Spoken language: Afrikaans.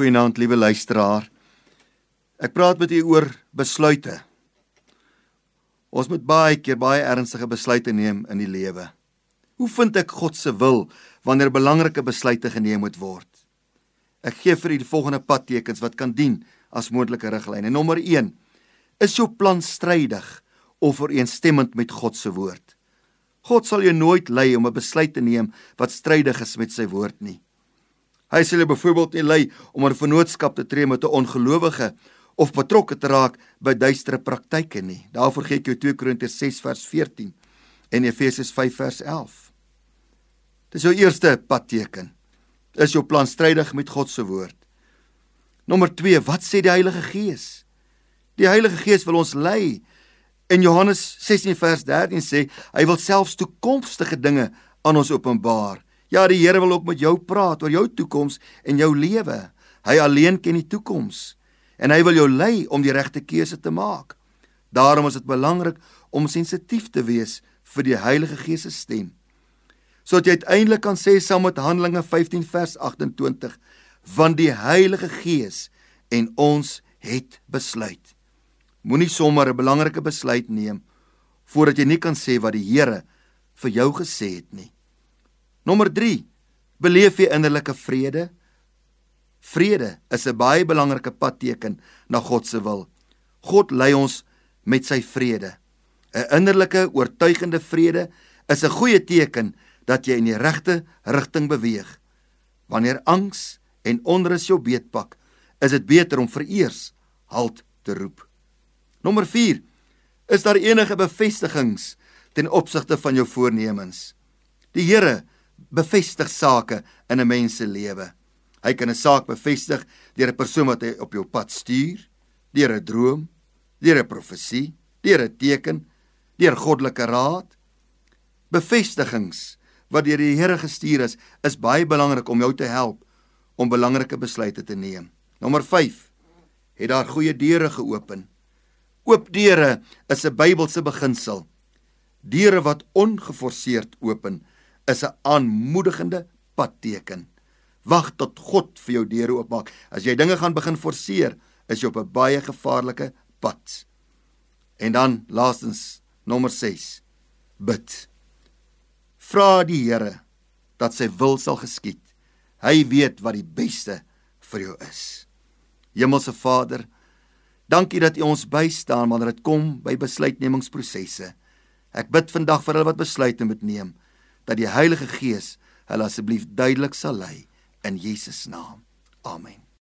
Goeienaand, liewe luisteraar. Ek praat met u oor besluite. Ons moet baie keer baie ernstige besluite neem in die lewe. Hoe vind ek God se wil wanneer belangrike besluite geneem moet word? Ek gee vir u die volgende padtekens wat kan dien as moontlike riglyne. Nommer 1: Is jou plan strydig of ooreenstemmend met God se woord? God sal jou nooit lei om 'n besluit te neem wat strydig is met sy woord nie. Hy sê hulle byvoorbeeld nie lei om 'n vennootskap te tree met 'n ongelowige of betrokke te raak by duistere praktyke nie. Daarvoor gee ek jou 2 Korintiërs 6 vers 14 en Efesiërs 5 vers 11. Dis jou eerste padteken. Is jou plan strydig met God se woord? Nommer 2, wat sê die Heilige Gees? Die Heilige Gees wil ons lei. In Johannes 16 vers 13 sê hy wil selfs toekomstige dinge aan ons openbaar. Ja, die Here wil ook met jou praat oor jou toekoms en jou lewe. Hy alleen ken die toekoms en hy wil jou lei om die regte keuse te maak. Daarom is dit belangrik om sensitief te wees vir die Heilige Gees se stem. Sodat jy uiteindelik kan sê saam met Handelinge 15 vers 28, want die Heilige Gees en ons het besluit. Moenie sommer 'n belangrike besluit neem voordat jy nie kan sê wat die Here vir jou gesê het nie. Nommer 3. Beleef jy innerlike vrede? Vrede is 'n baie belangrike padteken na God se wil. God lei ons met sy vrede. 'n Innerlike oortuigende vrede is 'n goeie teken dat jy in die regte rigting beweeg. Wanneer angs en onrus jou beetpak, is dit beter om vereers halt te roep. Nommer 4. Is daar enige bevestigings ten opsigte van jou voornemens? Die Here bevestig sake in 'n mens se lewe. Hy kan 'n saak bevestig deur 'n persoon wat hy op jou pad stuur, deur 'n droom, deur 'n profesie, deur 'n teken, deur goddelike raad. Bevestigings wat deur die Here gestuur is, is baie belangrik om jou te help om belangrike besluite te neem. Nommer 5. Het daar goeie deure geopen? Oop deure is 'n Bybelse beginsel. Deure wat ongeforseerd open is 'n aanmoedigende padteken. Wag tot God vir jou deure oopmaak. As jy dinge gaan begin forceer, is jy op 'n baie gevaarlike pad. En dan laastens nommer 6. Bid. Vra die Here dat sy wil sal geskied. Hy weet wat die beste vir jou is. Hemelse Vader, dankie dat U ons bystaan wanneer dit kom by besluitnemingsprosesse. Ek bid vandag vir hulle wat besluite moet neem dat die Heilige Gees hulle asseblief duidelik sal lei in Jesus naam. Amen.